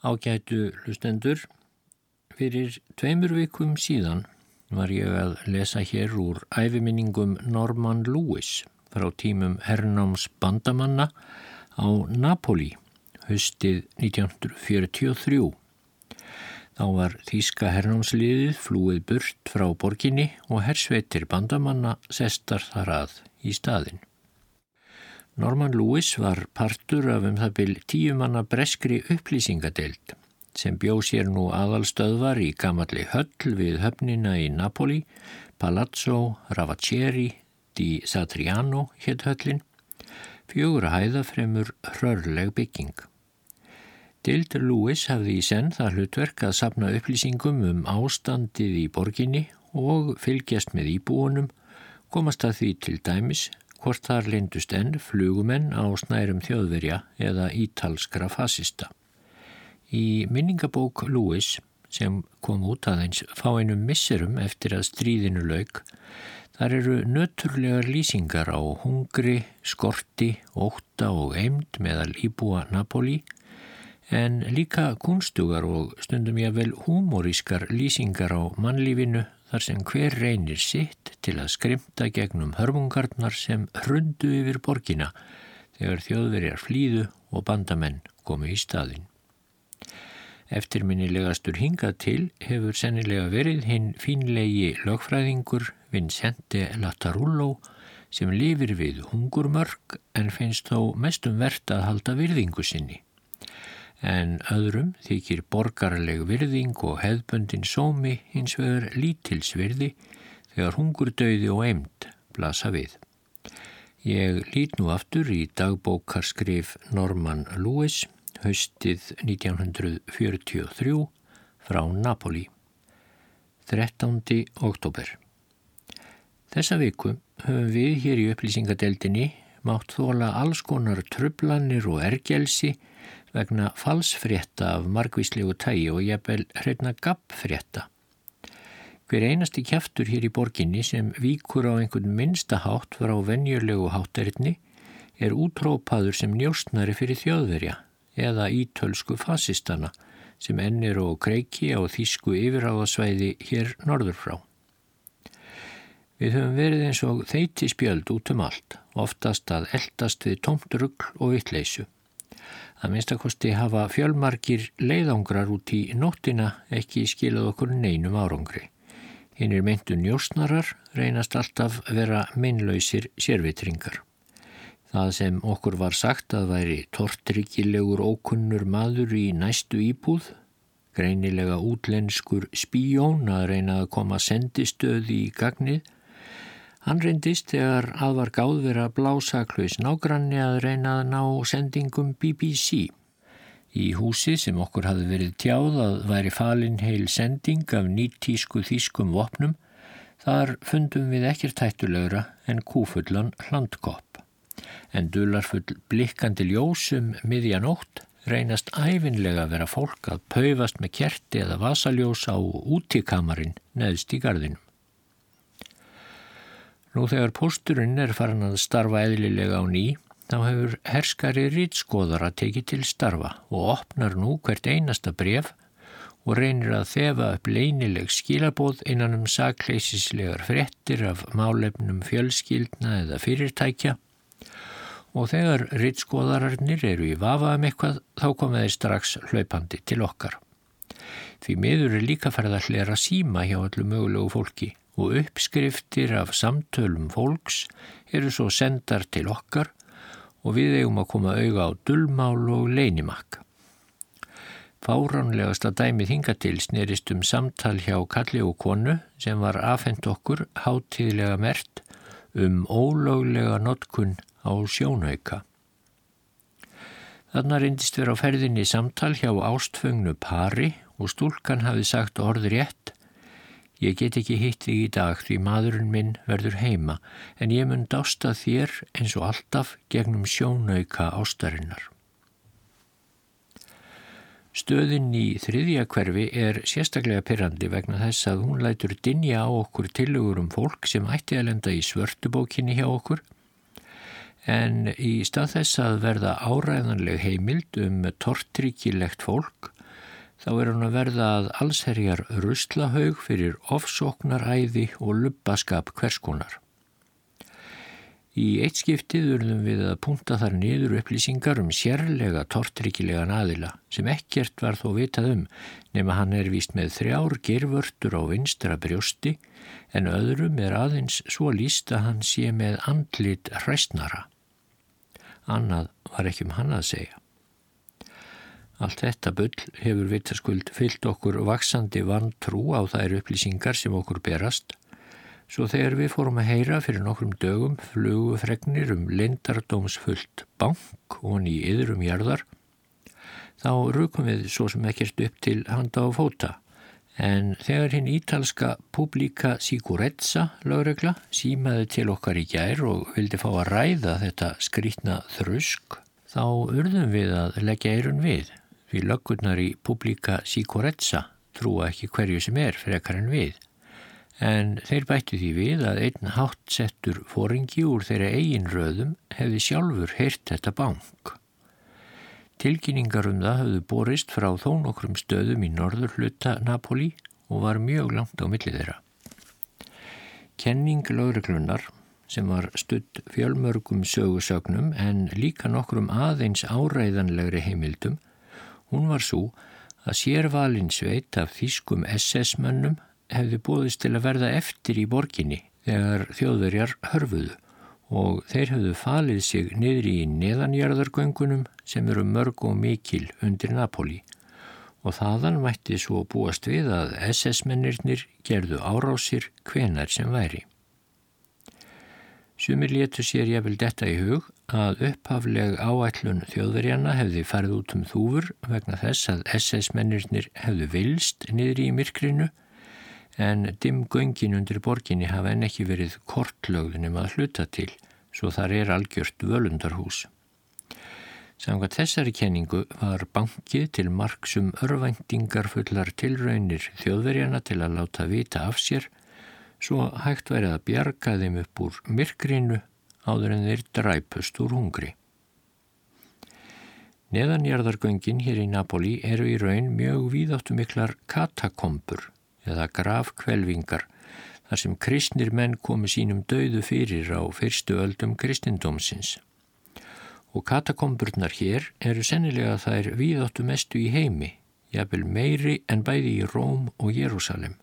Ágætu hlustendur, fyrir tveimur vikum síðan var ég að lesa hér úr æfiminningum Norman Lewis frá tímum Hernáms bandamanna á Napoli, höstið 1943. Þá var Þíska hernámsliðið flúið burt frá borginni og hersveitir bandamanna sestar þar að í staðin. Norman Lewis var partur af um það byrj tíumanna breskri upplýsingadeild sem bjó sér nú aðalstöðvar í gamalli höll við höfnina í Napoli, Palazzo Ravaceri di Satriano hétt höllin, fjögur að hæða fremur hrörleg bygging. Dildur Lewis hafði í senn það hlutverk að sapna upplýsingum um ástandið í borginni og fylgjast með íbúunum, komast að því til dæmis hvort þar lindust enn flugumenn á snærum þjóðverja eða ítalskra fasista. Í minningabók Lewis sem kom út aðeins fáinum misserum eftir að stríðinu lauk, þar eru nöturlegar lýsingar á hungri, skorti, óta og eimd meðal íbúa Napoli en líka kunstugar og stundum ég vel humorískar lýsingar á mannlífinu þar sem hver reynir sitt til að skrimta gegnum hörmungarnar sem hrundu yfir borgina þegar þjóðverjar flýðu og bandamenn komu í staðin. Eftirminnilegastur hingað til hefur sennilega verið hinn fínlegi lögfræðingur Vincente Latarullo sem lifir við hungurmörk en finnst þó mestum verðt að halda virðingu sinni en öðrum þykir borgarleg virðing og hefðböndin sómi hins vegar lítilsvirði þegar hungurdauði og eimt blasa við. Ég lít nú aftur í dagbókarskrif Norman Lewis haustið 1943 frá Napoli. 13. oktober. Þessa viku höfum við hér í upplýsingadeldinni mátt þóla alls konar tröflanir og ergelsi vegna falsfrétta af margvíslegu tægi og jafnvel hreitna gappfrétta. Hver einasti kæftur hér í borginni sem víkur á einhvern minnstahátt frá venjulegu hátteritni er útrópaður sem njóstnari fyrir þjóðverja eða ítölsku fasistana sem ennir og kreiki á þýsku yfiráðasvæði hér norður frá. Við höfum verið eins og þeiti spjöld út um allt, oftast að eldast við tómt ruggl og vittleysu. Að minnstakosti hafa fjölmarkir leiðangrar út í nóttina ekki skilað okkur neinum árangri. Hinn er myndu njósnarar reynast alltaf vera minnlausir sérvitringar. Það sem okkur var sagt að væri tortryggilegur ókunnur maður í næstu íbúð, greinilega útlenskur spíjón að reyna að koma sendistöði í gagnið, Hann reyndist þegar að var gáð vera blásaklaus nágranni að reyna að ná sendingum BBC. Í húsi sem okkur hafi verið tjáð að væri falin heil sending af nýttísku þýskum vopnum, þar fundum við ekkert hættulegra en kúfullan hlandkopp. En dularfull blikkandi ljósum miðjanótt reynast æfinlega vera fólk að paufast með kerti eða vasaljós á útikamarin neðst í gardinum. Nú þegar pósturinn er farin að starfa eðlilega á ný, þá hefur herskari rýtskoðar að teki til starfa og opnar nú hvert einasta bref og reynir að þefa upp leynileg skilabóð innan um sakleisislegar frettir af málefnum fjölskyldna eða fyrirtækja og þegar rýtskoðararnir eru í vafa um eitthvað þá koma þeir strax hlaupandi til okkar. Því miður er líka ferð að hlera síma hjá allu mögulegu fólki og uppskriftir af samtölum fólks eru svo sendar til okkar og við eigum að koma auga á dullmál og leinimakka. Fáránlegasta dæmið hingatil snerist um samtal hjá kalli og konu sem var afhengt okkur hátíðlega mert um ólöglega notkun á sjónauka. Þannig reyndist vera á ferðinni samtal hjá ástföngnu pari og stúlkan hafi sagt orð rétt Ég get ekki hitt þig í dag því maðurinn minn verður heima en ég mun dásta þér eins og alltaf gegnum sjónauka ástarinnar. Stöðin í þriðja hverfi er sérstaklega pyrrandi vegna þess að hún lætur dinja á okkur tilugur um fólk sem ætti að lenda í svörtubókinni hjá okkur en í stað þess að verða áræðanleg heimild um tortrikilegt fólk þá er hann að verða að allsherjar ruslahaug fyrir ofsóknaræði og lubbaskap hverskonar. Í eitt skiptið urðum við að punta þar niður upplýsingar um sérlega tortryggilegan aðila sem ekkert var þó vitað um nema hann er víst með þrjár gervörtur á vinstra brjósti en öðrum er aðeins svo líst að hann sé með andlit hræstnara. Annað var ekki um hann að segja. Allt þetta bull hefur vitaskuld fyllt okkur vaksandi vantrú á þær upplýsingar sem okkur berast, svo þegar við fórum að heyra fyrir nokkrum dögum flugufregnir um lindardómsfullt bank og ný yðrum jarðar, þá rukum við svo sem ekkert upp til handa á fóta. En þegar hinn ítalska Publica Sicurezza lögregla símaði til okkar í gær og vildi fá að ræða þetta skrítna þrusk, þá urðum við að leggja eirun við. Við löggurnar í Publica Sicurezza trúa ekki hverju sem er frekar en við. En þeir bættu því við að einn háttsettur fóringi úr þeirra eigin röðum hefði sjálfur heyrt þetta bank. Tilkynningar um það hafðu borist frá þó nokkrum stöðum í norður hluta Napoli og var mjög langt á millið þeirra. Kenning lögreglunar sem var studd fjölmörgum sögusögnum en líka nokkrum aðeins áræðanlegri heimildum Hún var svo að sérvalin sveit af þýskum SS-mönnum hefði búðist til að verða eftir í borginni þegar þjóðverjar hörfuðu og þeir hefðu falið sig niður í neðanjarðargöngunum sem eru mörg og mikil undir Napoli og þaðan mætti svo búast við að SS-mennirnir gerðu árásir hvenar sem væri. Sumir létu sér jafnvel detta í hug að upphafleg áætlun þjóðverjana hefði farið út um þúfur vegna þess að SS-mennirnir hefðu vilst niður í myrkrinu en dimm göngin undir borginni hafa enn ekki verið kortlögðunum að hluta til svo þar er algjört völundarhús. Samkvæmt þessari kenningu var bankið til marksum örvæntingar fullar tilraunir þjóðverjana til að láta vita af sér svo hægt værið að bjarga þeim upp úr myrkrinu áður en þeir dræpust úr hungri. Neðanjarðargöngin hér í Napoli eru í raun mjög víðáttu miklar katakombur eða grafkvelvingar þar sem kristnir menn komi sínum döðu fyrir á fyrstu öldum kristindómsins. Og katakomburnar hér eru sennilega þær víðáttu mestu í heimi, jafnvel meiri en bæði í Róm og Jérúsalem.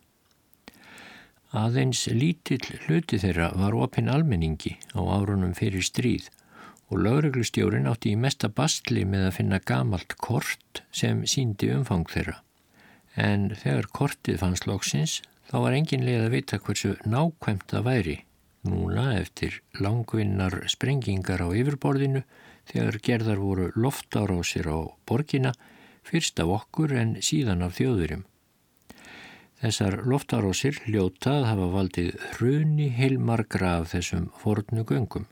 Aðeins lítill hluti þeirra var opinn almenningi á árunum fyrir stríð og lauruglustjórin átti í mesta bastli með að finna gamalt kort sem síndi umfang þeirra. En þegar kortið fannst loksins þá var engin leið að vita hversu nákvæmt það væri. Núna eftir langvinnar sprengingar á yfirborðinu þegar gerðar voru loftárásir á borgina fyrst af okkur en síðan af þjóðurum. Þessar loftarósir hljótað hafa valdið hruni heilmargra af þessum fornu göngum.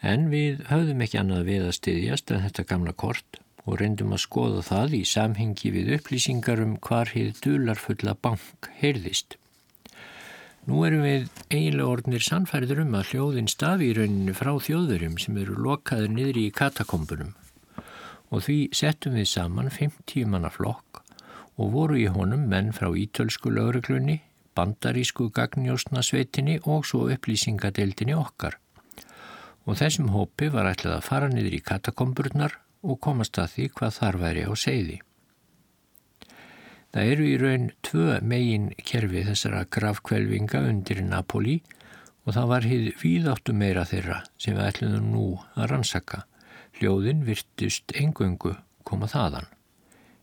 En við höfðum ekki annað við að styðjast en þetta gamla kort og reyndum að skoða það í samhengi við upplýsingar um hvar hið dularfulla bank heyrðist. Nú erum við eiginlega orðnir sannfærður um að hljóðin stafi í rauninu frá þjóðurum sem eru lokaður niður í katakombunum og því settum við saman 50 manna flokk og voru í honum menn frá ítölsku lauruglunni, bandarísku gagnjósnasveitinni og svo upplýsingadeildinni okkar. Og þessum hópi var ætlað að fara niður í katakomburnar og komast að því hvað þar væri á segði. Það eru í raun tvö megin kerfi þessara grafkvelvinga undir Napoli og það var hið víðáttu meira þeirra sem við ætlum nú að rannsaka. Hljóðin virtust engöngu koma þaðan.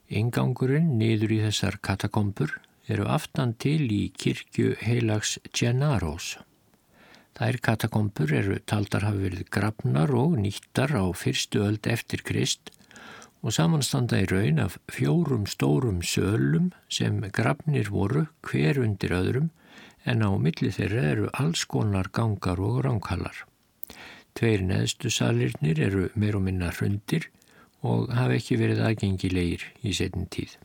Ingangurinn niður í þessar katakombur eru aftan til í kirkju heilags Gennaros. Þær katakombur eru taldar hafi verið grafnar og nýttar á fyrstu öld eftir Krist og samanstanda í raun af fjórum stórum sölum sem grafnir voru hver undir öðrum en á milli þeirra eru alls konar gangar og ránkallar. Tveir neðstu salirnir eru meir og minna hrundir og hafi ekki verið aðgengilegir í setin tíð.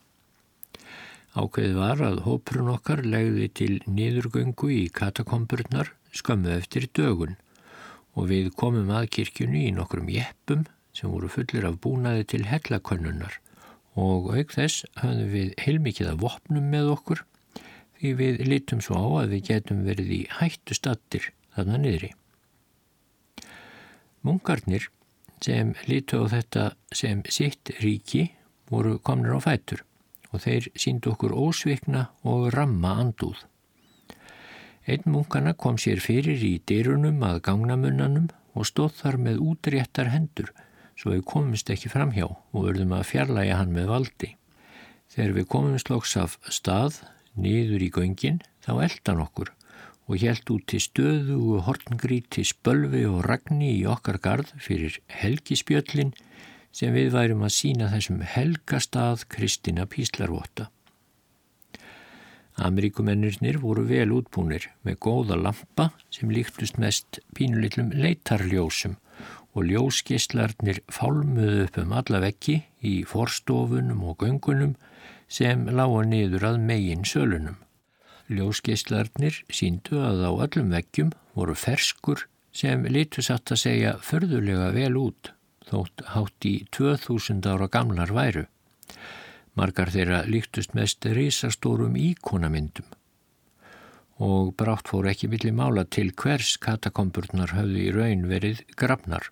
Ákveð var að hóprun okkar legði til niðurgöngu í katakomburnar skömmu eftir dögun og við komum að kirkjunni í nokkrum jeppum sem voru fullir af búnaði til hellakönnunar og auk þess höfðum við heilmikið að vopnum með okkur því við lítum svo á að við getum verið í hættu stattir þarna niðri. Mungarnir sem lítu á þetta sem sitt ríki voru komnir á fætur og þeir síndu okkur ósvikna og ramma andúð. Einn munkana kom sér fyrir í dyrunum að gangnamunnanum og stóð þar með útréttar hendur svo við komumst ekki framhjá og verðum að fjarlæga hann með valdi. Þegar við komumst lóks af stað niður í göngin þá eldan okkur og helt út til stöðu og hortngríti spölvi og ragni í okkar gard fyrir helgispjöllin sem við værum að sína þessum helgastað Kristina Píslarvota. Ameríkumennirnir voru vel útbúnir með góða lampa sem líktust mest pínulillum leitarljósum og ljóskistlarnir fálmuðu upp um alla vekki í forstofunum og göngunum sem lága niður að megin sölunum. Ljóskistlarnir síndu að á öllum vekkjum voru ferskur sem litu satt að segja förðulega vel út þótt hátt í 2000 ára gamlar væru. Margar þeirra líktust mest risastórum íkonamyndum og brátt fór ekki milli mála til hvers katakomburnar höfðu í raun verið grafnar.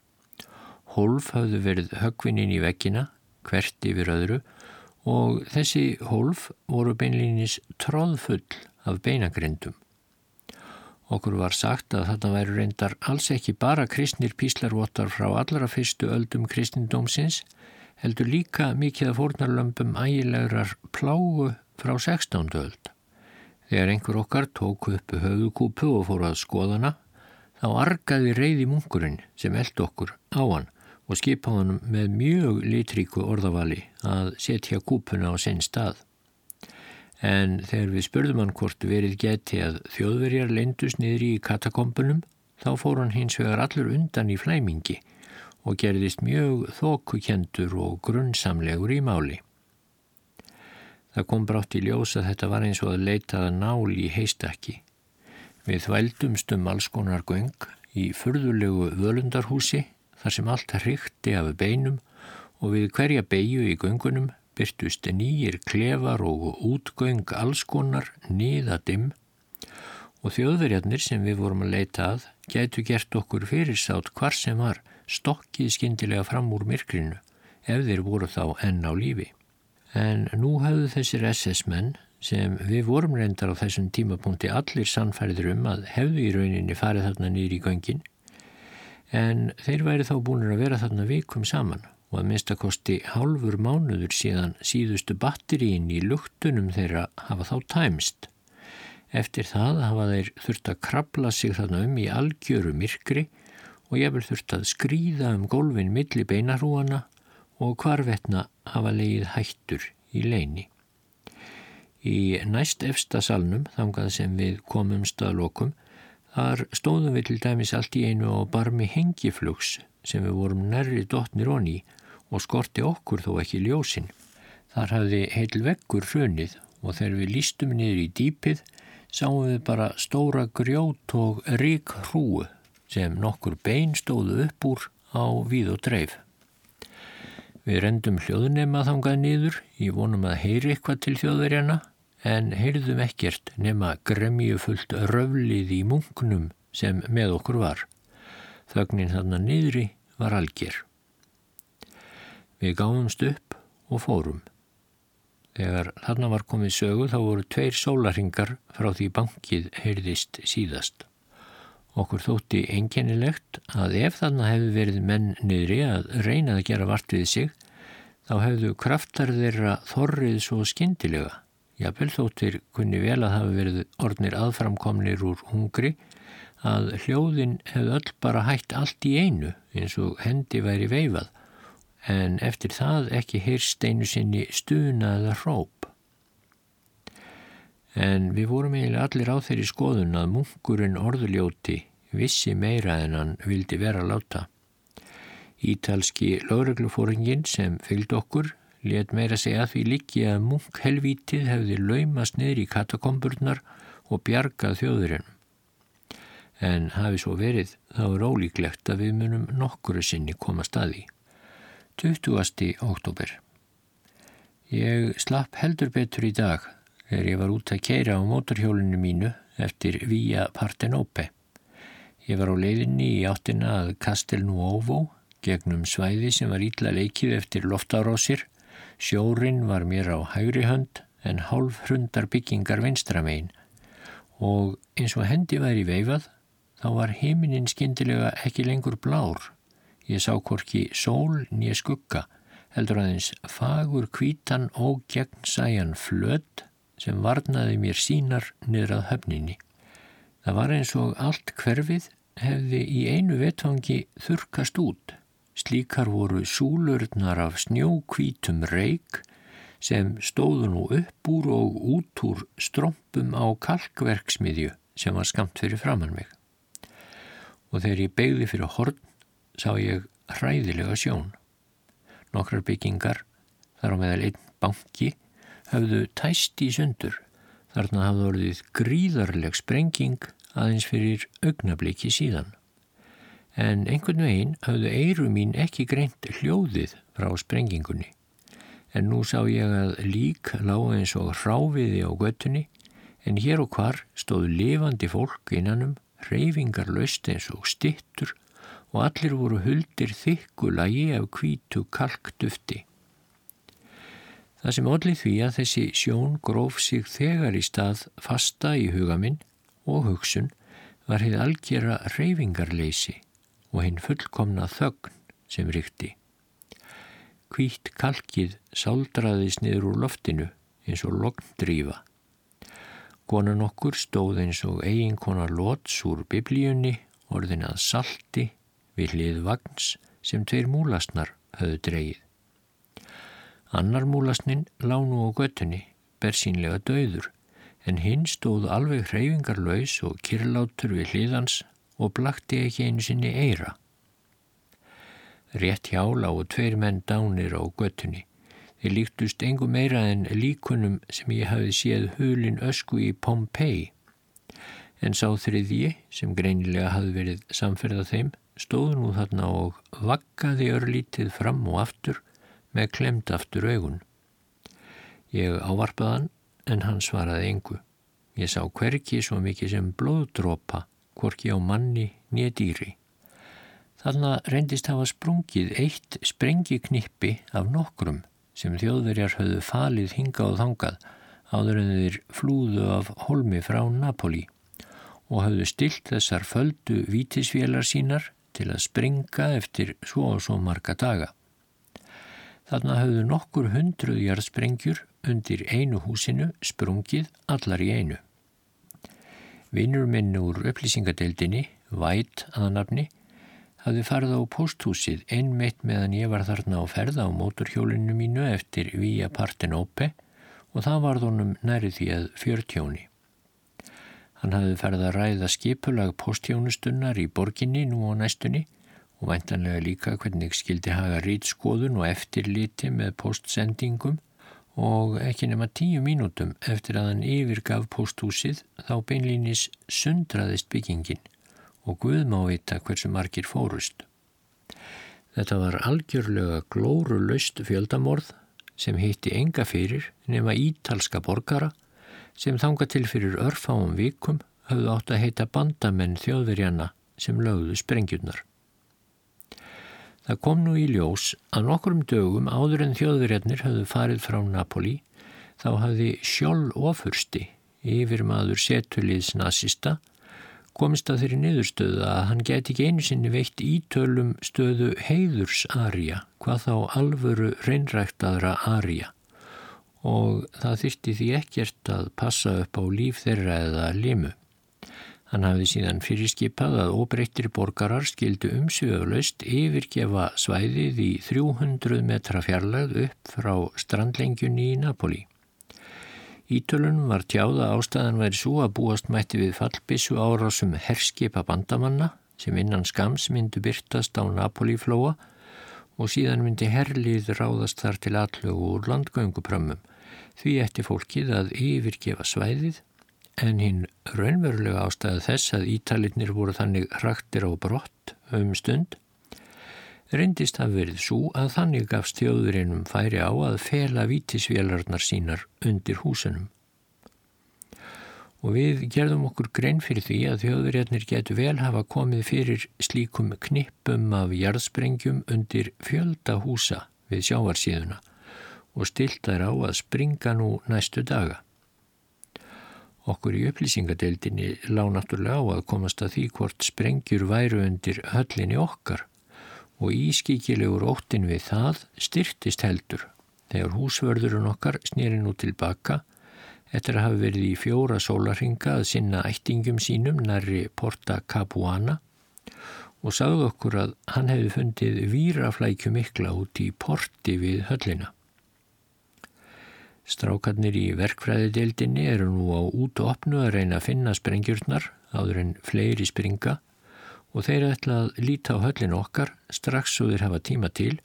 Hólf höfðu verið högvinnin í vekkina, hvert yfir öðru og þessi hólf voru beinlýnis tróðfull af beinagrindum. Okkur var sagt að þetta væri reyndar alls ekki bara kristnir píslarvotar frá allra fyrstu öldum kristindómsins, heldur líka mikið af fórnarlömpum ægilegurar plágu frá 16. öld. Þegar einhver okkar tók upp höfukúpu og fór að skoðana, þá argaði reyði munkurinn sem eld okkur á hann og skipa honum með mjög litríku orðavali að setja kúpuna á sinn stað en þegar við spurðum hann hvort verið geti að þjóðverjar lendus niður í katakompunum þá fór hann hins vegar allur undan í flæmingi og gerðist mjög þókukendur og grunnsamlegur í máli. Það kom brátt í ljós að þetta var eins og að leitaða nál í heistakki. Við þvældumst um alls konar göng í furðulegu völundarhúsi þar sem allt hrykti af beinum og við hverja beigju í göngunum byrtust nýjir klefar og útgöng allskonar niðadimm og þjóðverjarnir sem við vorum að leita að gætu gert okkur fyrirsátt hvar sem var stokkið skindilega fram úr myrkrinu ef þeir voru þá enn á lífi. En nú hafðu þessir SS-menn sem við vorum reyndar á þessum tímapunkti allir sannfæriður um að hefðu í rauninni farið þarna nýri í göngin en þeir væri þá búin að vera þarna vikum saman og að minnstakosti hálfur mánuður síðan síðustu batterín í luktunum þeirra hafa þá tæmst. Eftir það hafa þeir þurft að krabla sig þarna um í algjöru myrkri og ég vil þurft að skrýða um gólfin milli beinarúana og hvarvetna hafa leið hættur í leini. Í næst efsta salnum, þangað sem við komum staðlokum, þar stóðum við til dæmis allt í einu á barmi hengiflugs sem við vorum nærri dotnir onni og skorti okkur þó ekki ljósin. Þar hafði heil vekkur hrunið og þegar við lístum niður í dýpið sáum við bara stóra grjót og rík hrúu sem nokkur bein stóðu upp úr á víð og dreif. Við rendum hljóðnema þangað niður, ég vonum að heyri eitthvað til þjóðverjana, en heyrðum ekkert nema gremju fullt röflið í mungnum sem með okkur var. Þögnin þarna niðri var algjör. Við gáðumst upp og fórum. Þegar þarna var komið sögu þá voru tveir sólaringar frá því bankið heyrðist síðast. Okkur þótti einkennilegt að ef þarna hefði verið menn niðri að reyna að gera vart við sig þá hefðu kraftar þeirra þorrið svo skindilega. Jábel þóttir kunni vel að hafa verið ornir aðframkomnir úr hungri að hljóðin hefðu öll bara hægt allt í einu eins og hendi væri veifað en eftir það ekki heyrst einu sinni stuna eða hróp. En við vorum eiginlega allir á þeirri skoðun að munkurinn orðuljóti vissi meira en hann vildi vera láta. Ítalski lögreglufóringin sem fylgd okkur let meira segja að því líki að munkhelvítið hefði laumast niður í katakomburnar og bjargað þjóðurinn. En hafi svo verið þá er ólíklegt að við munum nokkuru sinni koma staði. 20. oktober. Ég slapp heldur betur í dag þegar ég var út að keira á mótorhjólinu mínu eftir Via Partenope. Ég var á leiðinni í áttina að Castelnuovo gegnum svæði sem var ítla leikið eftir loftarósir. Sjórin var mér á hægri hönd en hálf hrundar byggingar vinstramein og eins og hendi væri veifað þá var heiminin skindilega ekki lengur blár. Ég sá hvorki sól nýja skugga heldur aðeins fagur kvítan og gegn sæjan flödd sem varnaði mér sínar niður að höfninni. Það var eins og allt hverfið hefði í einu vetfangi þurkast út. Slíkar voru súlurnar af snjókvítum reik sem stóðu nú upp úr og út úr strompum á kalkverksmiðju sem var skamt fyrir framann mig. Og þegar ég begði fyrir horn sá ég hræðilega sjón. Nokkrar byggingar, þar á meðal einn banki, höfðu tæst í sundur. Þarna hafði orðið gríðarleg sprenging aðeins fyrir augnabliki síðan. En einhvern veginn hafðu eiru mín ekki greint hljóðið frá sprengingunni. En nú sá ég að lík lág eins og hráfiði á göttunni en hér og hvar stóðu lifandi fólk innanum, reyfingar löst eins og stittur og allir voru huldir þykkulagi af kvítu kalkdufti. Það sem allir því að þessi sjón gróf sig þegar í stað fasta í huga minn og hugsun var heið algjera reyfingarleysi og hinn fullkomna þögn sem ríkti. Kvít kalkið sáldraðis niður úr loftinu eins og logndrýfa. Konan okkur stóð eins og eiginkonar lots úr biblíunni orðin að salti við hlið vagns sem tveir múlasnar höfðu dreyið. Annar múlasnin lág nú á göttunni, bersínlega döður, en hinn stóð alveg hreyfingarlaus og kirlátur við hliðans og blakti ekki einu sinni eira. Rétt hjá lágu tveir menn dánir á göttunni. Þeir líktust engu meira en líkunum sem ég hafi séð hulin ösku í Pompeii. En sá þriðji, sem greinilega hafi verið samferðað þeim, stóð nú þarna og vakkaði örlítið fram og aftur með klemt aftur augun. Ég ávarpaðan en hann svaraði engu. Ég sá hverki svo mikið sem blóðdrópa, hvorki á manni nýja dýri. Þannig reyndist hafa sprungið eitt sprengiknippi af nokkrum sem þjóðverjar höfðu falið hinga og þangað áður en þeir flúðu af holmi frá Napoli og höfðu stilt þessar földu vítisvélar sínar til að springa eftir svo og svo marga daga. Þarna höfðu nokkur hundruð jarðsprengjur undir einu húsinu sprungið allar í einu. Vinnur minn úr upplýsingadeildinni, Vætt aðnafni, hafði farið á posthúsið einmitt meðan ég var þarna á ferða á móturhjólinu mínu eftir Via Partenope og það var þónum nærið því að fjörtjóni. Hann hafði farið að ræða skipulag posthjónustunnar í borginni nú á næstunni og væntanlega líka hvernig skildi haga rýtskoðun og eftirliti með postsendingum og ekki nema tíu mínútum eftir að hann yfirgaf posthúsið þá beinlýnis sundraðist byggingin og Guð má vita hversu margir fórust. Þetta var algjörlega glóru laust fjöldamorð sem hitti enga fyrir nema ítalska borgara sem þanga til fyrir örfáum vikum höfðu átt að heita bandamenn þjóðverjana sem lögðu sprengjurnar. Það kom nú í ljós að nokkrum dögum áður en þjóðverjarnir hafðu farið frá Napoli þá hafði sjálf ofursti yfir maður setuliðs nazista komist að þeirri niðurstöðu að hann geti ekki einu sinni veitt ítölum stöðu heiðurs arja, hvað þá alvöru reynræktaðra arja og það þyrti því ekkert að passa upp á líf þeirra eða limu. Hann hafði síðan fyrirskipað að óbreyttir borgarar skildu umsjöflaust yfirgefa svæðið í 300 metra fjarlag upp frá strandlengjunni í Napoli. Ítölunum var tjáða ástæðan væri svo að búast mætti við fallbissu árásum herskipa bandamanna sem innan skams myndu byrtast á Napoli-flóa og síðan myndi herlið ráðast þar til allögu úr landgönguprömmum því eftir fólkið að yfirgefa svæðið en hinn raunverulega ástæðu þess að ítalinnir voru þannig hraktir á brott um stund reyndist það verið svo að þannig gafst þjóðurinnum færi á að fela vítisvélarnar sínar undir húsunum. Og við gerðum okkur grein fyrir því að þjóðurinnir getur vel hafa komið fyrir slíkum knippum af jarðsprengjum undir fjölda húsa við sjávarsíðuna og stilt þær á að springa nú næstu daga. Okkur í upplýsingadeildinni lág náttúrulega á að komast að því hvort sprengjur væru undir höllinni okkar og ískíkilegur óttin við það styrtist heldur þegar húsvörðurinn okkar snýri nú tilbaka eftir að hafa verið í fjóra sólarhinga að sinna ættingum sínum næri Porta Capuana og sagði okkur að hann hefði fundið výraflækju mikla út í porti við höllina. Strákarnir í verkfræðideildinni eru nú á út og opnu að reyna að finna sprengjurnar áður en fleiri springa og þeir ætla að líta á höllin okkar strax svo þeir hafa tíma til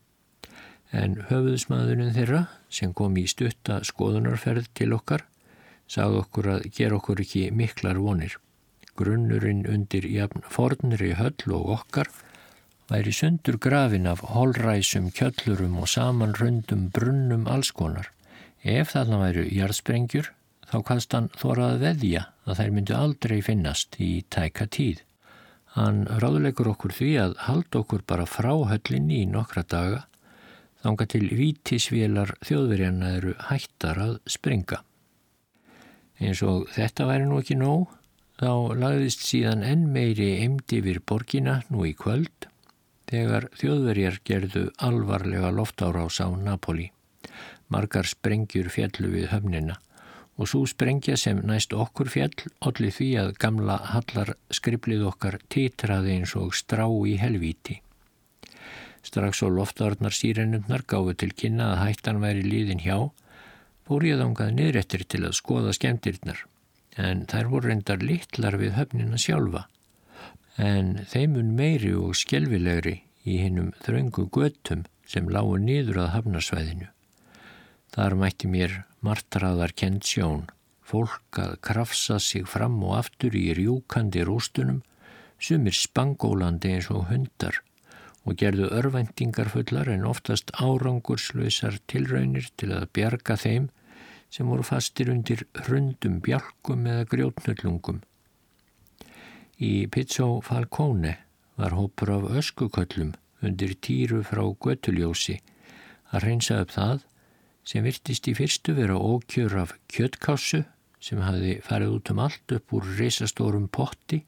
en höfuðsmaðurinn þeirra sem kom í stutta skoðunarferð til okkar sagði okkur að gera okkur ekki miklar vonir. Grunnurinn undir jafn fornri höll og okkar væri sundur grafin af holræsum, kjöllurum og samanröndum brunnum allskonar. Ef þarna væru jarðsprengjur þá kannst hann þóraði veðja að þær myndu aldrei finnast í tæka tíð. Hann ráðuleikur okkur því að halda okkur bara frá höllinni í nokkra daga þánga til vítisvélar þjóðverjana eru hættar að springa. Eins og þetta væri nú ekki nóg, þá lagðist síðan enn meiri emdi við borgina nú í kvöld þegar þjóðverjar gerðu alvarlega loftárás á Napoli. Margar sprengjur fjallu við höfnina og svo sprengja sem næst okkur fjall allir því að gamla hallar skriplið okkar titraði eins og strá í helvíti. Strax og loftarnar sírenundnar gáðu til kynna að hættan væri líðin hjá, fór ég þángað niðrættir til að skoða skemmtirnar, en þær voru reyndar litlar við höfnina sjálfa, en þeimun meiri og skjelvilegri í hinnum þröngu göttum sem lágu niður að hafnarsvæðinu. Þar mætti mér martraðar kent sjón, fólk að krafsa sig fram og aftur í rjúkandi rústunum, sumir spangólandi eins og hundar og gerðu örvendingar fullar en oftast árangurslausar tilraunir til að bjarga þeim sem voru fastir undir hrundum bjálkum eða grjótnullungum. Í Pizzó Falcone var hópur af öskuköllum undir týru frá göttuljósi að reynsa upp það sem virtist í fyrstu vera ókjör af kjöttkássu sem hafi farið út um allt upp úr reysastórum potti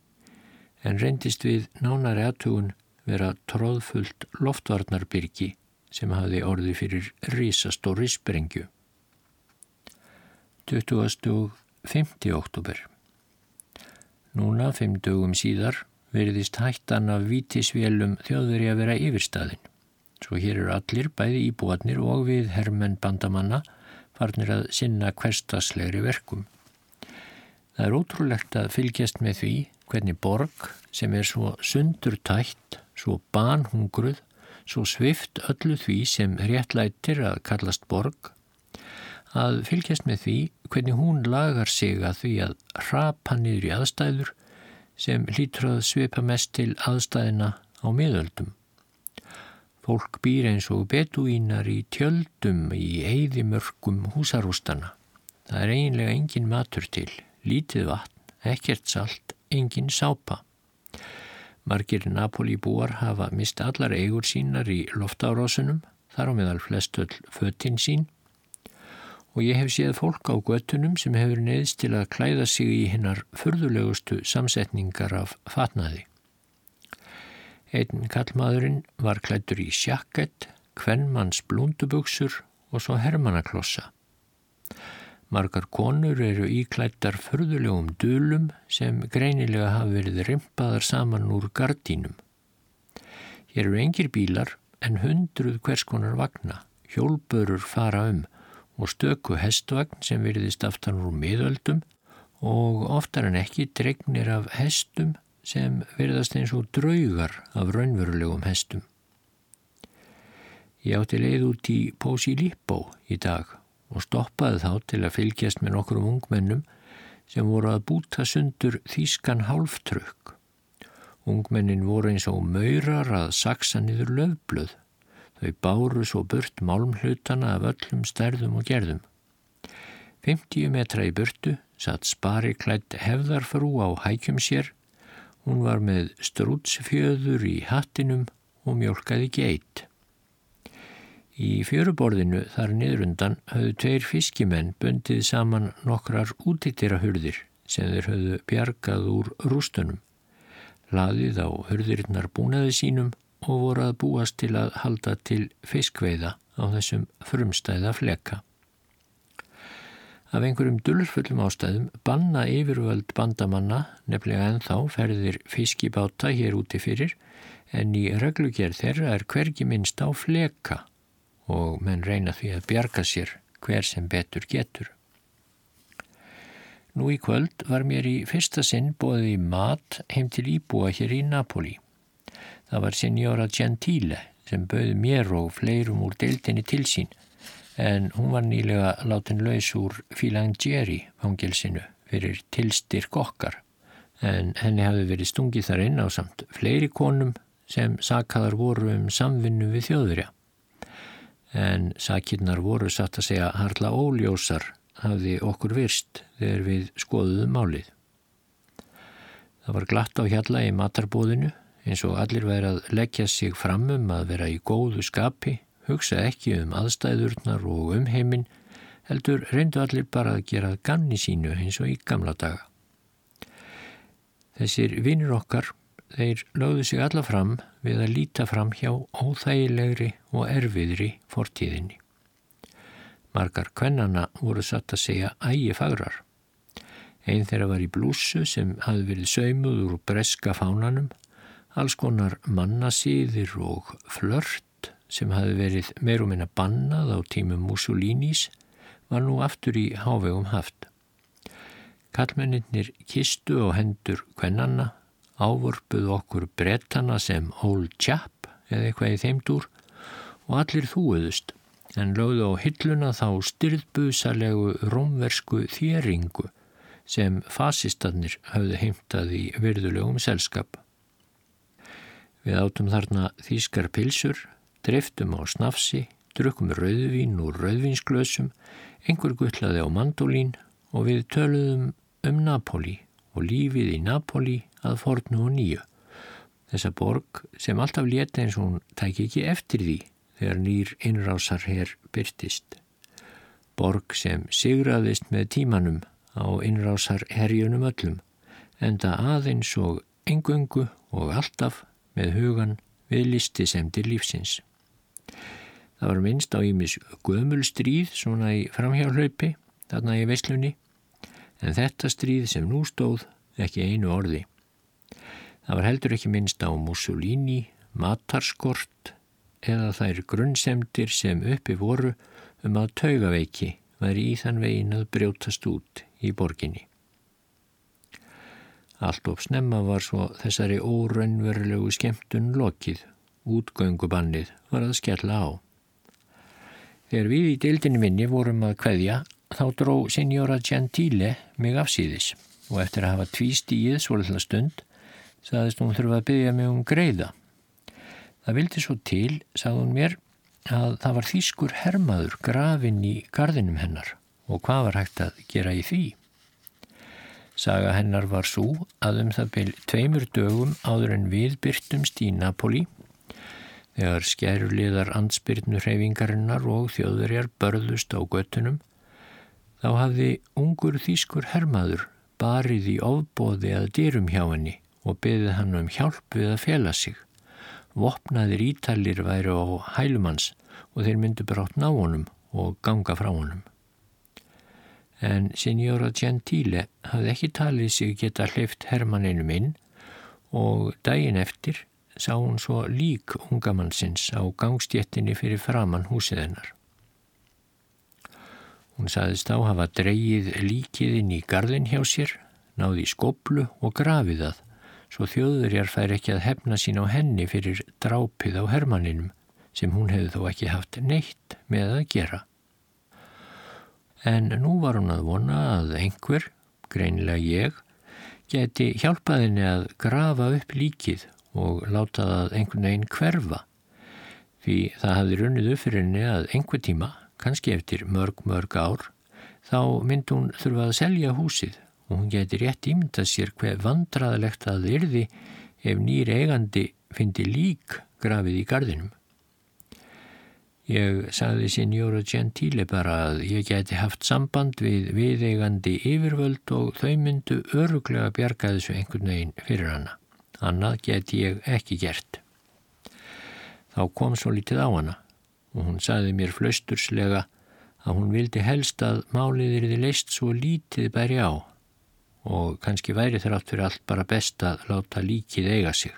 en reyndist við nánari aðtugun vera tróðfullt loftvarnarbyrgi sem hafi orði fyrir reysastóri sprengju. 2050. oktober Núna, fimm dögum síðar, veriðist hættan af vítisvélum þjóðveri að vera yfirstaðin. Svo hér eru allir, bæði íbúarnir og við herrmenn bandamanna, farnir að sinna hverstaslegri verkum. Það er ótrúlegt að fylgjast með því hvernig borg sem er svo sundurtætt, svo banhungruð, svo svift öllu því sem réttlættir að kallast borg, að fylgjast með því hvernig hún lagar sig að því að rapa niður í aðstæður sem lítur að svipa mest til aðstæðina á miðöldum. Fólk býr eins og beduínar í tjöldum í eigðimörkum húsarústana. Það er eiginlega engin matur til, lítið vatn, ekkert salt, engin sápa. Margir Napoli búar hafa mist allar eigur sínar í loftárásunum, þar á meðal flestöll föttin sín og ég hef séð fólk á göttunum sem hefur neðist til að klæða sig í hinnar förðulegustu samsetningar af fatnaði. Einn kallmaðurinn var klættur í sjakkett, kvennmanns blúndubuksur og svo hermannaklossa. Margar konur eru íklættar förðulegum dölum sem greinilega hafi verið rimpaðar saman úr gardínum. Hér eru engir bílar en hundruð hverskonar vagna, hjólbörur fara um og stöku hestvagn sem veriðist aftan úr miðöldum og oftar en ekki dregnir af hestum sem verðast eins og draugar af raunverulegum hestum. Ég átti leið út í Pósi Lípó í dag og stoppaði þá til að fylgjast með nokkrum ungmennum sem voru að búta sundur þýskan hálftrökk Ungmennin voru eins og maurar að saksa niður löfblöð. Þau báru svo burt málmhlutana af öllum stærðum og gerðum. 50 metra í burtu satt spari klætt hefðarfrú á hækjum sér. Hún var með strútsfjöður í hattinum og mjölkaði geit. Í fjöruborðinu þar niðrundan höfðu tveir fiskimenn bundið saman nokkrar útittirahurðir sem þeir höfðu bjargað úr rústunum laðið á hörðurinnar búnaði sínum og voru að búast til að halda til fiskveiða á þessum frumstæða fleka. Af einhverjum dullfullum ástæðum banna yfirvöld bandamanna nefnilega en þá ferðir fiskibáta hér úti fyrir en í reglugjörð þeirra er hvergi minnst á fleka og menn reyna því að bjarga sér hver sem betur getur. Nú í kvöld var mér í fyrsta sinn bóðið í mat heim til íbúa hér í Napoli. Það var Signora Gentile sem bauð mér og fleirum úr deildinni til sín en hún var nýlega látin laus úr Filangieri fangilsinu fyrir tilstyrk okkar en henni hafi verið stungið þar inn á samt fleiri konum sem sakaðar voru um samvinnu við þjóðurja. En sakirnar voru satt að segja harla óljósar hafði okkur virst þegar við skoðuðum málið. Það var glatt á hjalla í matarbóðinu eins og allir væri að leggja sig fram um að vera í góðu skapi, hugsa ekki um aðstæðurnar og um heiminn, heldur reyndu allir bara að gera ganni sínu eins og í gamla daga. Þessir vinnir okkar, þeir lögðu sig alla fram við að líta fram hjá óþægilegri og erfiðri fortíðinni. Margar kvennana voru satt að segja ægi fagrar. Einn þeirra var í blússu sem hafði verið saumuð úr breska fánanum, alls konar mannasýðir og flört sem hafði verið meirum en að bannað á tímum Mussolinis var nú aftur í hávegum haft. Kallmenninir kistu og hendur kvennanna, ávörpuð okkur brettana sem old chap eða eitthvað í þeimdúr og allir þúuðust en lögðu á hilluna þá styrðbusalegu rómversku þjeringu sem fasistannir hafði heimtað í virðulegum selskap. Við átum þarna þýskar pilsur, dreftum á snafsi, drukum rauðvín úr rauðvínsglösum, einhver gullaði á mandolín og við töluðum um Napoli og lífið í Napoli að fornu og nýju. Þessa borg sem alltaf leta eins og hún tæki ekki eftir því þegar nýr innrásar hér byrtist. Borg sem sigraðist með tímanum á innrásar herjunum öllum, enda aðeins og engöngu og alltaf með hugan við listi sem til lífsins. Það var minnst á ímis gömul stríð svona í framhjálaupi, þarna í veislunni, en þetta stríð sem nú stóð ekki einu orði. Það var heldur ekki minnst á Mussolini, matarskort, eða þær grunnsemdir sem uppi voru um að taugaveiki væri í þann vegin að brjótast út í borginni. Allt op snemma var svo þessari óraunverulegu skemmtun lokið, útgöngubannið var að skella á. Þegar við í deildinni minni vorum að kveðja þá dró Signora Gentile mig afsýðis og eftir að hafa tvíst í íð svolítið stund saðist hún þurfa að byggja mig um greiða Það vildi svo til, sagði hún mér, að það var þýskur hermaður grafinn í gardinum hennar og hvað var hægt að gera í því? Saga hennar var svo að um það byrj tveimur dögum áður en við byrtumst í Napoli þegar skæruliðar ansbyrnu hreyfingarinnar og þjóðverjar börðust á göttunum þá hafði ungur þýskur hermaður barið í ofbóði að dyrum hjá henni og byggði hann um hjálp við að fela sig vopnaðir ítalir væri á hælumanns og þeir myndu brátt ná honum og ganga frá honum. En Signora Gentile hafði ekki talið sig geta hleyft Hermanninum inn og daginn eftir sá hún svo lík ungamannsins á gangstjettinni fyrir framann húsið hennar. Hún saðist á hafa dreyið líkið inn í gardin hjá sér, náði skoblu og grafið það svo þjóðurjar fær ekki að hefna sín á henni fyrir drápið á Hermanninum sem hún hefði þó ekki haft neitt með að gera. En nú var hún að vona að einhver, greinilega ég, geti hjálpaðinni að grafa upp líkið og láta það einhvern veginn hverfa. Því það hafði runnið upp fyrir henni að einhver tíma, kannski eftir mörg mörg ár, þá myndi hún þurfa að selja húsið og hún geti rétt ímyndað sér hver vandraðilegt að það yrði ef nýri eigandi fyndi lík grafið í gardinum. Ég sagði Signora Gentile bara að ég geti haft samband við viðeigandi yfirvöld og þau myndu öruglega bjarga þessu einhvern veginn fyrir hana. Annað geti ég ekki gert. Þá kom svo litið á hana og hún sagði mér flausturslega að hún vildi helst að málið erði leist svo lítið bæri á og kannski væri þrátt fyrir allt bara best að láta líkið eiga sig.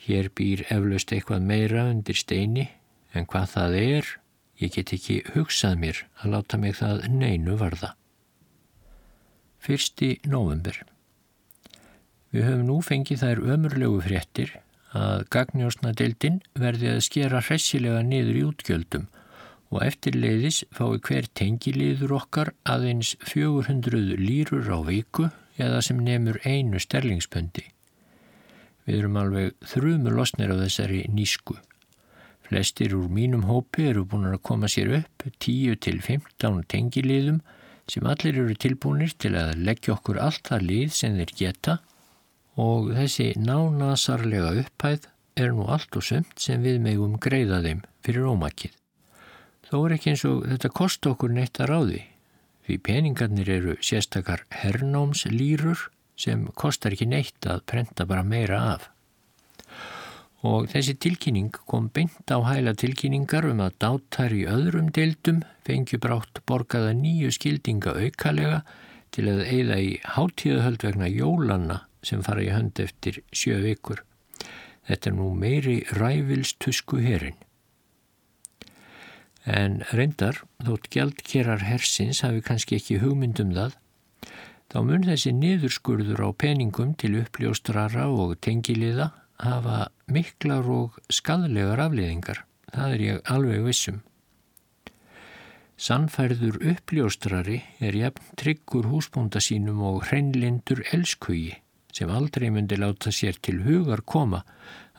Hér býr eflaust eitthvað meira undir steini en hvað það er, ég get ekki hugsað mér að láta mig það neinu varða. Fyrsti november. Við höfum nú fengið þær ömurlegu fréttir að gagnjósnadeildin verði að skera hressilega niður í útgjöldum og eftirleiðis fái hver tengiliður okkar aðeins 400 lýrur á viku eða sem nefnur einu sterlingspöndi. Við erum alveg þrjumur losnir á þessari nísku. Flestir úr mínum hópi eru búin að koma sér upp 10-15 tengiliðum sem allir eru tilbúinir til að leggja okkur allt það lið sem þeir geta og þessi nánasarlega upphæð er nú allt og sömt sem við megum greiða þeim fyrir ómakið. Þó er ekki eins og þetta kosti okkur neitt að ráði því peningarnir eru sérstakar hernámslýrur sem kostar ekki neitt að prenta bara meira af og þessi tilkynning kom beint á hæla tilkynningar um að dátar í öðrum deildum fengju brátt borgaða nýju skildinga aukalega til að eigða í hátíðahöld vegna jólanna sem fara í hönd eftir sjö vikur. Þetta er nú meiri rævilstusku herin. En reyndar, þótt gjaldkerar hersins hafi kannski ekki hugmyndum það, þá mun þessi niðurskurður á peningum til uppljóstrara og tengiliða hafa miklar og skadlegar afliðingar. Það er ég alveg vissum. Sannfærður uppljóstrari er jafn tryggur húsbúnda sínum og hreinlindur elskugi sem aldrei myndi láta sér til hugar koma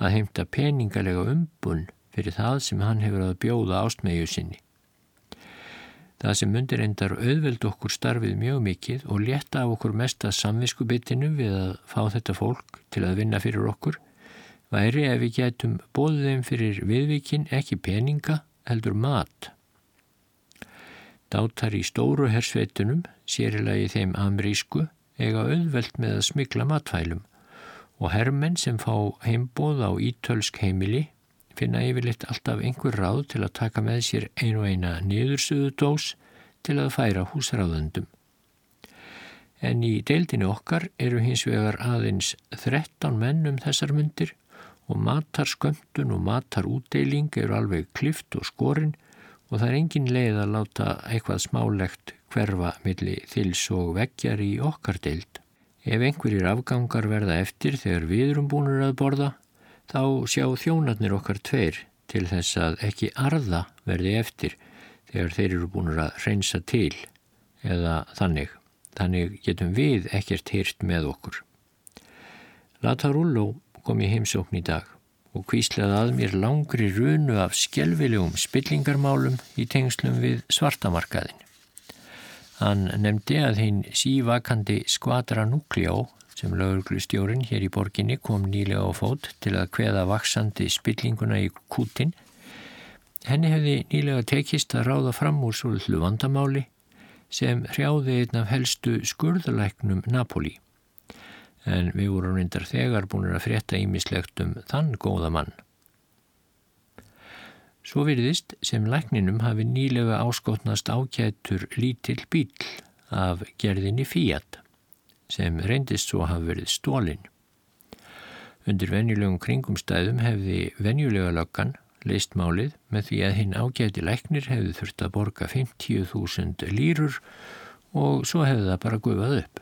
að heimta peningalega umbunn fyrir það sem hann hefur að bjóða ástmegu sinni. Það sem myndir endar auðveld okkur starfið mjög mikið og leta af okkur mesta samviskubitinu við að fá þetta fólk til að vinna fyrir okkur væri ef við getum bóðið þeim fyrir viðvíkin ekki peninga heldur mat. Dátar í stóru hersveitunum, sérilagi þeim amrísku, eiga auðvelt með að smikla matfælum og herrmenn sem fá heimbóð á ítölsk heimili finna yfirleitt alltaf einhver ráð til að taka með sér einu eina niðursuðu dós til að færa húsráðundum. En í deildinu okkar eru hins vegar aðeins 13 menn um þessar myndir og matarsköndun og matarútdeiling eru alveg klift og skorinn og það er engin leið að láta eitthvað smálegt hverfa millir þils og veggjar í okkar deild. Ef einhverjir afgangar verða eftir þegar við erum búinur að borða, þá sjá þjónarnir okkar tveir til þess að ekki arða verði eftir þegar þeir eru búinur að reynsa til eða þannig. Þannig getum við ekkert hýrt með okkur. Latarullo kom ég heimsókn í dag og kvíslaði að mér langri runu af skjelvilegum spillingarmálum í tengslum við svartamarkaðin. Hann nefndi að hinn sívakandi skvadra núkljó sem lauruglustjórin hér í borginni kom nýlega á fót til að hveða vaksandi spillinguna í kútin. Henni hefði nýlega tekist að ráða fram úr svolítlu vandamáli sem hrjáði einn af helstu skurðalæknum Napoli en við vorum reyndar þegar búin að frétta ímislegt um þann góða mann. Svo virðist sem lækninum hafi nýlega áskotnast ákjættur lítill bíl af gerðinni Fiat sem reyndist svo hafi verið stólinn. Undir venjulegum kringumstæðum hefði venjulega löggan leist málið með því að hinn ágæti læknir hefði þurft að borga 50.000 lýrur og svo hefði það bara gufað upp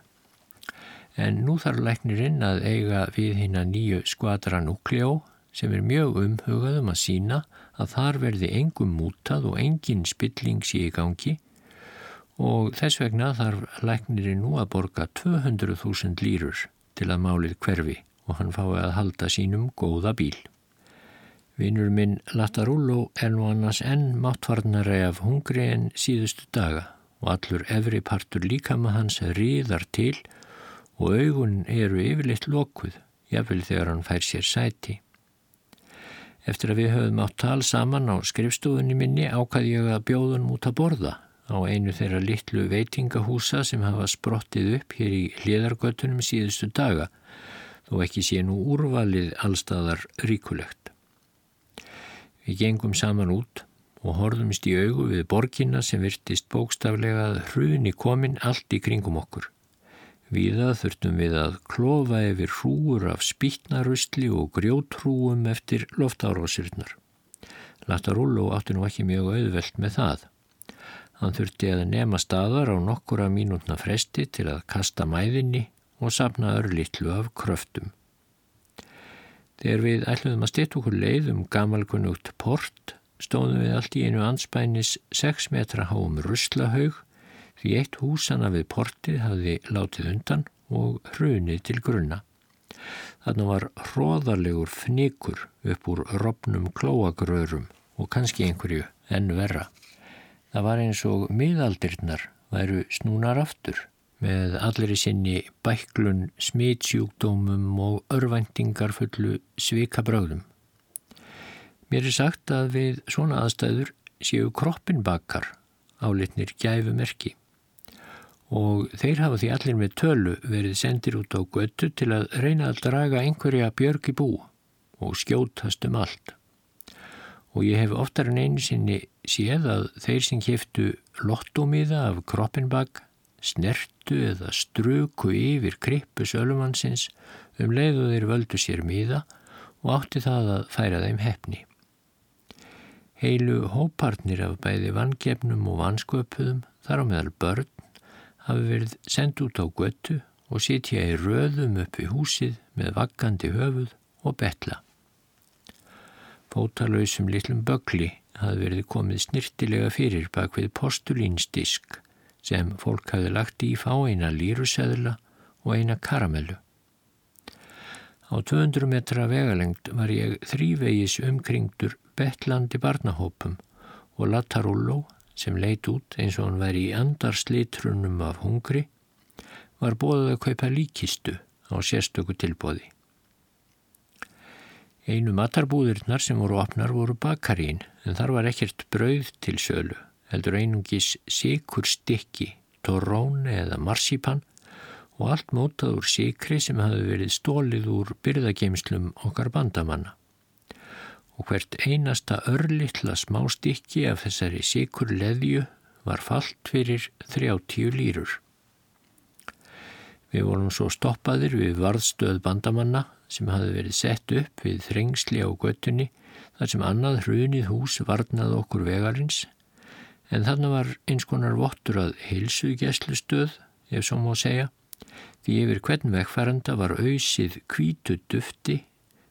en nú þarf læknirinn að eiga við hinn að nýju skvadra núkljó sem er mjög umhugaðum að sína að þar verði engum mútað og engin spilling sé í gangi og þess vegna þarf lækniri nú að borga 200.000 lýrur til að málið hverfi og hann fái að halda sínum góða bíl. Vinnur minn Latarullo er nú annars enn máttvarnari af hungri en síðustu daga og allur efri partur líkama hans riðar til og augun eru yfirleitt lokuð, jáfnvel þegar hann fær sér sæti. Eftir að við höfum átt tal saman á skrifstofunni minni ákvaði ég að bjóðunum út að borða á einu þeirra litlu veitingahúsa sem hafa sprottið upp hér í hliðargötunum síðustu daga, þó ekki sé nú úrvalið allstaðar ríkulegt. Við gengum saman út og horðumst í augu við borginna sem virtist bókstaflega að hruni komin allt í kringum okkur. Víða þurftum við að klofa yfir hrúur af spýtnarustli og grjótrúum eftir loftárósirnar. Latarullo átti nú ekki mjög auðvelt með það. Hann þurfti að nema staðar á nokkura mínútna fresti til að kasta mæðinni og sapna örlittlu af kröftum. Þegar við ætluðum að styrta okkur leið um gamalkunnugt port stóðum við allt í einu anspænis 6 metra háum ruslahaug því eitt húsana við portið hafði látið undan og hrunið til grunna. Þannig var hróðarlegur fnikur upp úr robnum klóagrörum og kannski einhverju enn verra. Það var eins og miðaldirnar væru snúnar aftur með allir í sinni bæklun, smitsjúkdómum og örvæntingar fullu svika bröðum. Mér er sagt að við svona aðstæður séu kroppinbakkar álitnir gæfumerki og þeir hafa því allir með tölu verið sendir út á göttu til að reyna að draga einhverja björg í bú og skjótast um allt. Og ég hef oftar en einu sinni séð að þeir sem kæftu lottómiða af kroppinbakk snertu eða struku yfir krippu sölumannsins um leið og þeir völdu sér miða og átti það að færa þeim hefni. Heilu hópartnir af bæði vangefnum og vansköpuðum þar á meðal börn hafi verið sendt út á göttu og sitja í röðum upp við húsið með vaggandi höfuð og betla. Fótalauðsum litlum bögli hafi verið komið snirtilega fyrir bak við postulínsdisk sem fólk hafi lagt í fá eina líruseðla og eina karamellu. Á 200 metra vegalengt var ég þrývegis umkringdur betlandi barnahópum og Latarullo, sem leit út eins og hann væri í andarslitrunum af hungri, var bóðað að kaupa líkistu á sérstöku tilbóði. Einu matarbúðirnar sem voru opnar voru bakarín en þar var ekkert brauð til sölu, heldur einungis sikur stykki, torrón eða marsipan og allt mótað úr sikri sem hafi verið stólið úr byrðageimslum okkar bandamanna. Og hvert einasta örlittla smástykki af þessari sikur leðju var fallt fyrir 30 lýrur. Við vorum svo stoppaðir við varðstöð bandamanna sem hafi verið sett upp við þrengsli á göttunni þar sem annað hrunið hús varnað okkur vegarins en þannig var eins konar vottur að heilsugeslustöð, ef svo má segja, því yfir hvern vegfæranda var auðsið kvítu dufti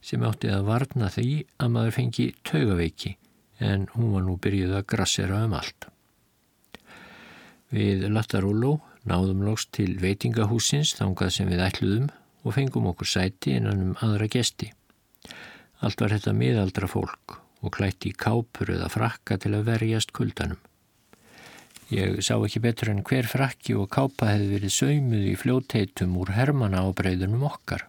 sem átti að varna því að maður fengi taugaveiki en hún var nú byrjuð að grassera um allt. Við Latarúló náðum lóks til veitingahúsins þangað sem við ætluðum og fengum okkur sæti innan um aðra gesti. Allt var þetta miðaldra fólk og klætti í kápur eða frakka til að verjast kuldanum. Ég sá ekki betur en hver frakki og kápa hefði verið saumuð í fljótteitum úr hermana á breyðunum okkar.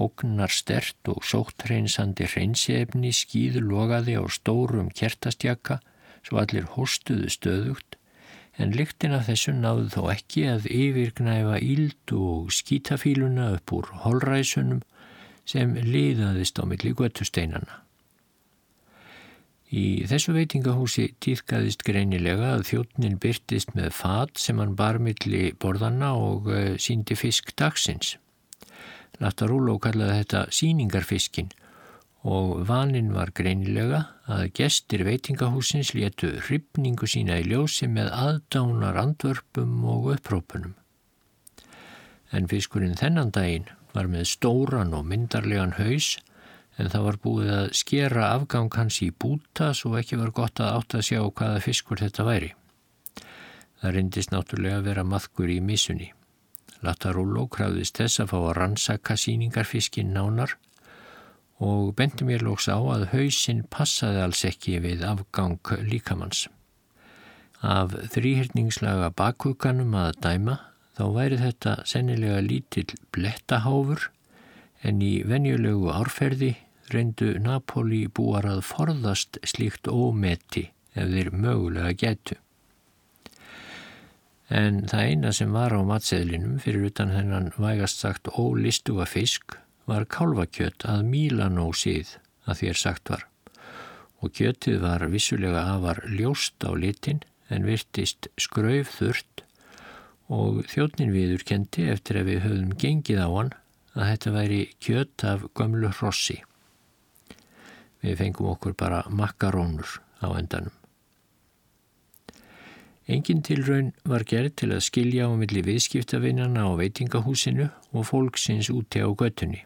Ógnar stert og sóttreinsandi hreinsefni skýðu logaði á stórum kertastjaka svo allir hóstuðu stöðugt en lyktin af þessu náðu þó ekki að yfirgnæfa íld og skítafíluna upp úr holræsunum sem liðaðist á milli göttusteinana. Í þessu veitingahúsi týðkaðist greinilega að þjóttnin byrtist með fat sem hann bar milli borðanna og uh, síndi fisk dagsins. Latarúló kallaði þetta síningarfiskin og vaninn var greinilega að gestir veitingahúsins létu hrifningu sína í ljósi með aðdánar andvörpum og upprópunum. En fiskurinn þennan daginn var með stóran og myndarlegan haus en það var búið að skera afgang hans í búta svo ekki var gott að átt að sjá hvaða fiskur þetta væri. Það reyndist náttúrulega að vera maðkur í misunni. Latarullo krafðist þess að fá að rannsaka síningarfiskin nánar og bendi mér lóks á að hausinn passaði alls ekki við afgang líkamanns. Af þrýhyrningslaga bakkukanum að dæma þá væri þetta sennilega lítill blettaháfur en í venjulegu árferði reyndu Napoli búar að forðast slíkt ómeti ef þeir mögulega getu. En það eina sem var á matseðlinum fyrir utan hennan vægast sagt ólistuga fisk var kálvakjött að Mílanó síð að þér sagt var og kjöttið var vissulega afar ljóst á litin en virtist skrauf þurrt og þjóttnin viður kendi eftir að við höfðum gengið á hann að þetta væri kjött af gömlu hrossi. Við fengum okkur bara makarónur á endanum. Engin tilraun var gerð til að skilja á milli viðskiptavinnana á veitingahúsinu og fólksins úti á göttunni.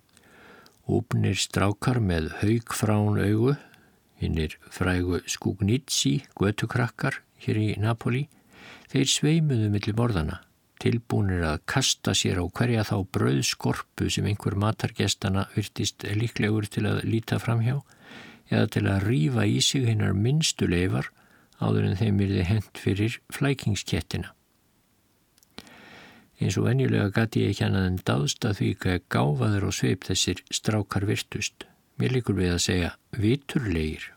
Úpnir strákar með haugfrán augu, hinnir frægu Skúgnitsi, göttukrakkar hér í Napoli, þeir sveimuðu millir borðana tilbúinir að kasta sér á hverja þá brauðskorpu sem einhver matargestana virtist líklegur til að líta framhjá eða til að rýfa í sig hinnar minnstu leifar áður en þeim virði hent fyrir flækingskettina. Eins og venjulega gati ég ekki annað en dáðst að því að gáfaður og sveip þessir strákar virtust. Mér líkur við að segja viturlegir.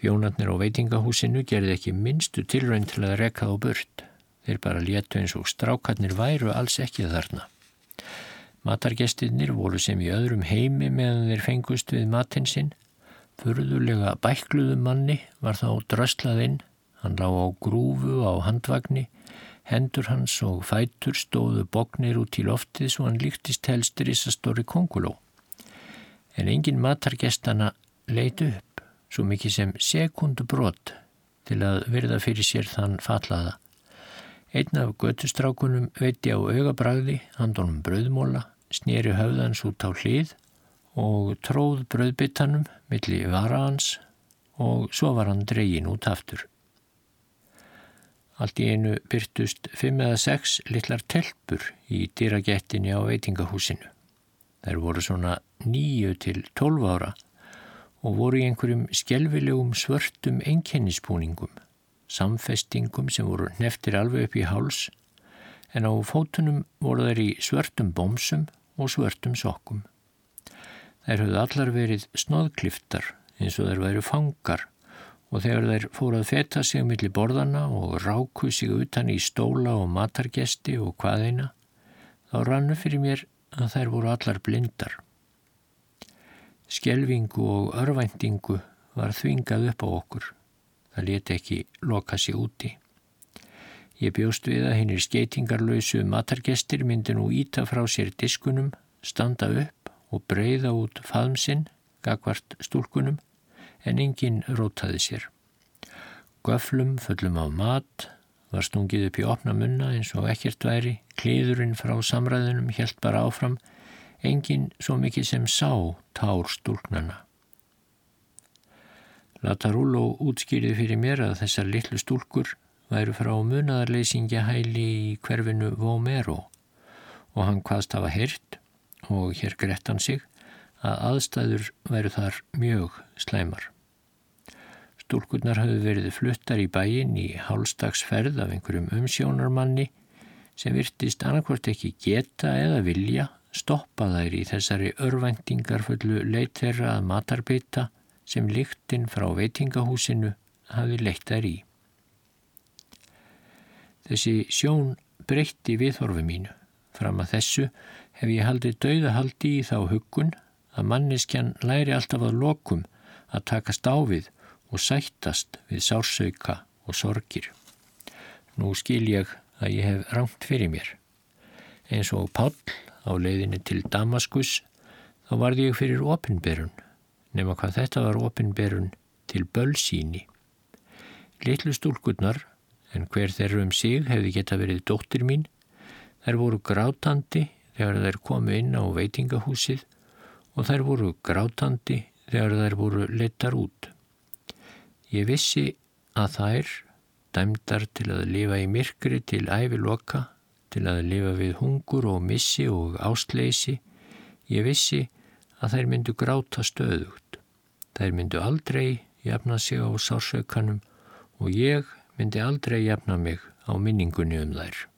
Fjónarnir á veitingahúsinu gerði ekki minnstu tilrænt til að rekka á burt. Þeir bara létu eins og strákarnir væru alls ekki þarna. Matargestinnir voru sem í öðrum heimi meðan þeir fengust við matinn sinn. Furðulega bækluðu manni var þá dröslaðinn, hann lág á grúfu á handvagni, hendur hans og fætur stóðu bóknir út í loftið svo hann líktist helstur í þessa stóri konguló. En engin matargestana leit upp, svo mikið sem sekundu brott til að virða fyrir sér þann fallaða. Einn af göttustrákunum veiti á augabræði, handonum bröðmóla, snýri höfðans út á hlið og tróð bröðbyttanum millir varaðans og svo var hann dregin út aftur. Allt í einu byrtust fimm eða sex litlar telpur í dýragettinni á veitingahúsinu. Þær voru svona nýju til tólf ára og voru í einhverjum skjelvilegum svörtum enkennispúningum samfestingum sem voru neftir alveg upp í háls en á fótunum voru þær í svörtum bómsum og svörtum sokkum. Þær höfðu allar verið snóðkliftar eins og þær væri fangar og þegar þær fóru að feta sig millir borðana og ráku sig utan í stóla og matargesti og hvaðeina þá rannu fyrir mér að þær voru allar blindar. Skelvingu og örvæntingu var þvingað upp á okkur. Það leti ekki loka sig úti. Ég bjóst við að hennir skeitingarlausu matargestir myndi nú íta frá sér diskunum, standa upp og breyða út faðmsinn, gagvart stúlkunum, en enginn rótaði sér. Göflum fullum af mat var stungið upp í opna munna eins og ekkert væri, kliðurinn frá samræðunum helt bara áfram, enginn svo mikið sem sá tár stúlknana. Latarullo útskýrði fyrir mér að þessar litlu stúlkur væru frá munadarleysingja hæli í hverfinu Vomero og hann hvaðst hafa hirt og hér grett hann sig að aðstæður væru þar mjög slæmar. Stúlkurnar hafðu verið fluttar í bæin í hálstagsferð af einhverjum umsjónarmanni sem virtist annarkvort ekki geta eða vilja stoppa þær í þessari örvæntingarfullu leit þeirra að matarbita sem líktinn frá veitingahúsinu hafi leitt þær í. Þessi sjón breytti viðhorfi mínu. Fram að þessu hef ég haldið dauðahaldi í þá huggun að manneskjan læri alltaf að lokum að takast á við og sættast við sársauka og sorgir. Nú skil ég að ég hef rangt fyrir mér. Eins og Páll á leiðinni til Damaskus þá varði ég fyrir opinberun nema hvað þetta var opinberun til bölsíni. Littlu stúlkurnar, en hver þeirra um sig hefði geta verið dóttir mín, þær voru grátandi þegar þær komu inn á veitingahúsið og þær voru grátandi þegar þær voru lettar út. Ég vissi að þær dæmdar til að lifa í myrkri til æviloka, til að lifa við hungur og missi og ásleysi, ég vissi að þær myndu gráta stöðugt. Þær myndu aldrei jafna sig á sársaukanum og ég myndi aldrei jafna mig á minningunni um þær.